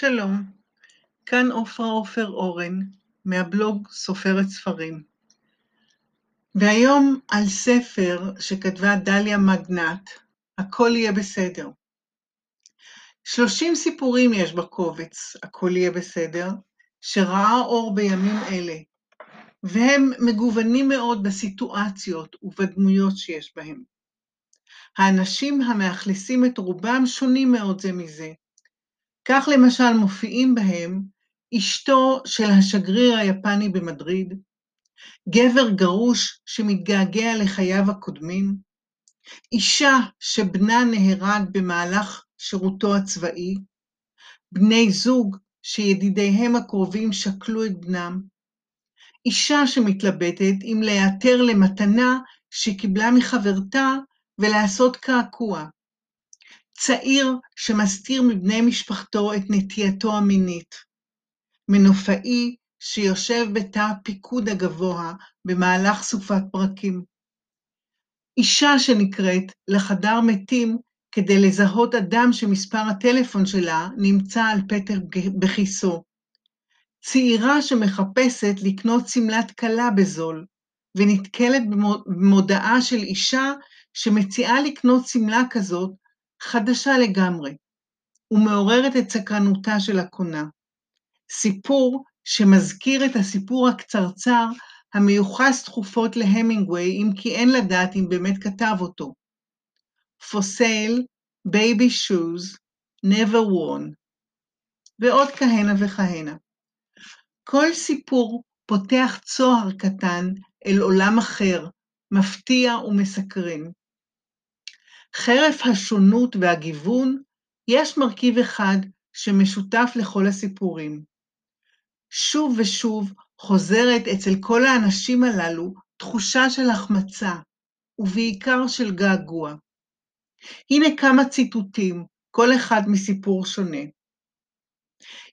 שלום, כאן עופרה עופר אורן, מהבלוג סופרת ספרים. והיום על ספר שכתבה דליה מגנט, הכל יהיה בסדר. שלושים סיפורים יש בקובץ, הכל יהיה בסדר, שראה אור בימים אלה, והם מגוונים מאוד בסיטואציות ובדמויות שיש בהם. האנשים המאכלסים את רובם שונים מאוד זה מזה, כך למשל מופיעים בהם אשתו של השגריר היפני במדריד, גבר גרוש שמתגעגע לחייו הקודמים, אישה שבנה נהרג במהלך שירותו הצבאי, בני זוג שידידיהם הקרובים שקלו את בנם, אישה שמתלבטת אם להיעתר למתנה שקיבלה מחברתה ולעשות קעקוע, צעיר שמסתיר מבני משפחתו את נטייתו המינית, מנופאי שיושב בתא הפיקוד הגבוה במהלך סופת פרקים, אישה שנקראת לחדר מתים כדי לזהות אדם שמספר הטלפון שלה נמצא על פתק בכיסו, צעירה שמחפשת לקנות שמלת כלה בזול, ונתקלת במודעה של אישה שמציעה לקנות שמלה כזאת חדשה לגמרי, ומעוררת את סקרנותה של הקונה. סיפור שמזכיר את הסיפור הקצרצר המיוחס תכופות להמינגווי, אם כי אין לדעת אם באמת כתב אותו. For sale, baby shoes, never worn, ועוד כהנה וכהנה. כל סיפור פותח צוהר קטן אל עולם אחר, מפתיע ומסקרן. חרף השונות והגיוון, יש מרכיב אחד שמשותף לכל הסיפורים. שוב ושוב חוזרת אצל כל האנשים הללו תחושה של החמצה, ובעיקר של געגוע. הנה כמה ציטוטים, כל אחד מסיפור שונה.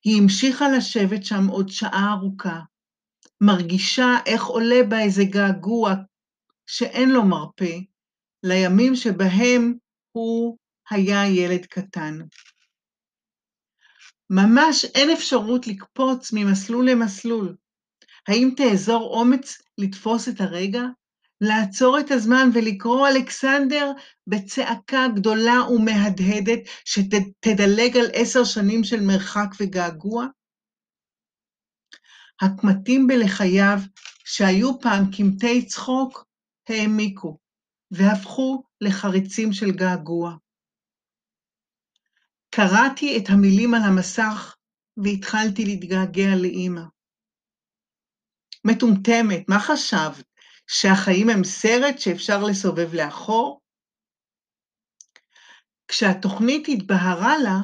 היא המשיכה לשבת שם עוד שעה ארוכה, מרגישה איך עולה בה איזה געגוע שאין לו מרפא, לימים שבהם הוא היה ילד קטן. ממש אין אפשרות לקפוץ ממסלול למסלול. האם תאזור אומץ לתפוס את הרגע? לעצור את הזמן ולקרוא אלכסנדר בצעקה גדולה ומהדהדת שתדלג על עשר שנים של מרחק וגעגוע? הקמטים בלחייו, שהיו פעם קמטי צחוק, העמיקו. והפכו לחריצים של געגוע. קראתי את המילים על המסך והתחלתי להתגעגע לאימא. מטומטמת, מה חשבת? שהחיים הם סרט שאפשר לסובב לאחור? כשהתוכנית התבהרה לה,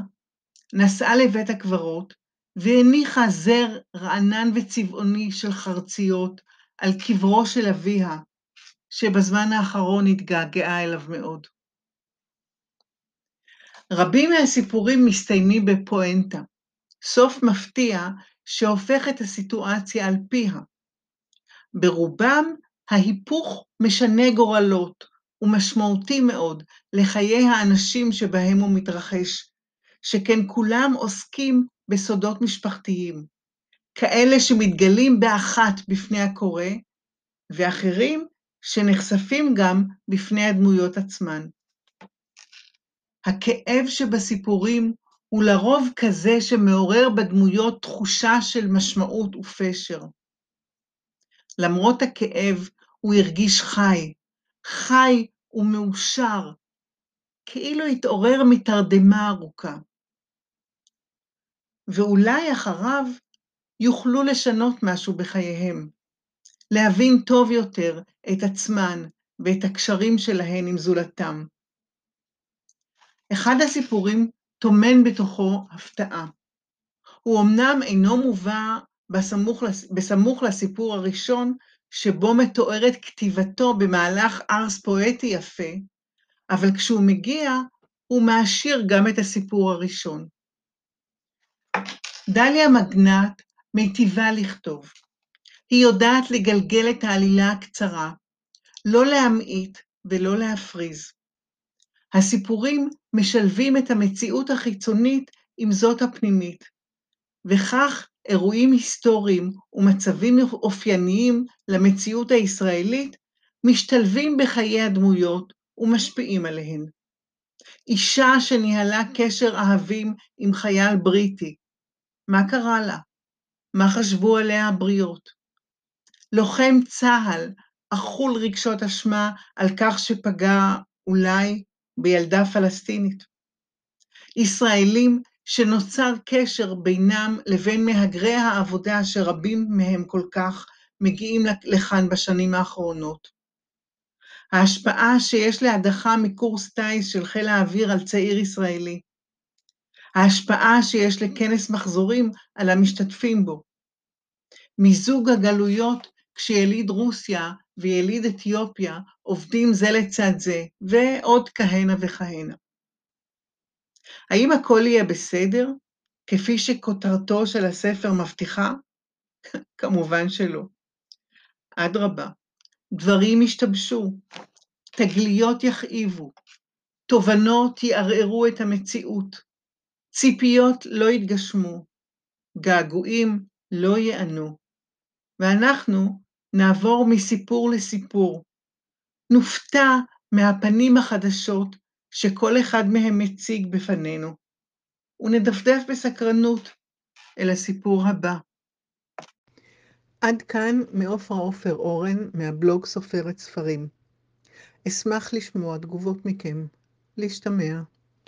נסעה לבית הקברות והניחה זר רענן וצבעוני של חרציות על קברו של אביה, שבזמן האחרון התגעגעה אליו מאוד. רבים מהסיפורים מסתיימים בפואנטה, סוף מפתיע שהופך את הסיטואציה על פיה. ברובם ההיפוך משנה גורלות ומשמעותי מאוד לחיי האנשים שבהם הוא מתרחש, שכן כולם עוסקים בסודות משפחתיים, כאלה שמתגלים באחת בפני הקורא, ואחרים שנחשפים גם בפני הדמויות עצמן. הכאב שבסיפורים הוא לרוב כזה שמעורר בדמויות תחושה של משמעות ופשר. למרות הכאב, הוא הרגיש חי, חי ומאושר, כאילו התעורר מתרדמה ארוכה. ואולי אחריו יוכלו לשנות משהו בחייהם. להבין טוב יותר את עצמן ואת הקשרים שלהן עם זולתם. אחד הסיפורים טומן בתוכו הפתעה. הוא אמנם אינו מובא בסמוך, בסמוך לסיפור הראשון, שבו מתוארת כתיבתו במהלך ארס פואטי יפה, אבל כשהוא מגיע, הוא מעשיר גם את הסיפור הראשון. דליה מגנט מיטיבה לכתוב. היא יודעת לגלגל את העלילה הקצרה, לא להמעיט ולא להפריז. הסיפורים משלבים את המציאות החיצונית עם זאת הפנימית, וכך אירועים היסטוריים ומצבים אופייניים למציאות הישראלית משתלבים בחיי הדמויות ומשפיעים עליהן. אישה שניהלה קשר אהבים עם חייל בריטי, מה קרה לה? מה חשבו עליה הבריות? לוחם צה"ל אכול רגשות אשמה על כך שפגע אולי בילדה פלסטינית. ישראלים שנוצר קשר בינם לבין מהגרי העבודה שרבים מהם כל כך מגיעים לכאן בשנים האחרונות. ההשפעה שיש להדחה מקורס טיס של חיל האוויר על צעיר ישראלי. ההשפעה שיש לכנס מחזורים על המשתתפים בו. מיזוג הגלויות כשיליד רוסיה ויליד אתיופיה עובדים זה לצד זה, ועוד כהנה וכהנה. האם הכל יהיה בסדר, כפי שכותרתו של הספר מבטיחה? כמובן שלא. אדרבה, דברים ישתבשו, תגליות יכאיבו, תובנות יערערו את המציאות, ציפיות לא יתגשמו, געגועים לא יענו, ואנחנו נעבור מסיפור לסיפור, נופתע מהפנים החדשות שכל אחד מהם מציג בפנינו, ונדפדף בסקרנות אל הסיפור הבא. עד כאן מעופרה עופר אורן, מהבלוג סופרת ספרים. אשמח לשמוע תגובות מכם. להשתמע.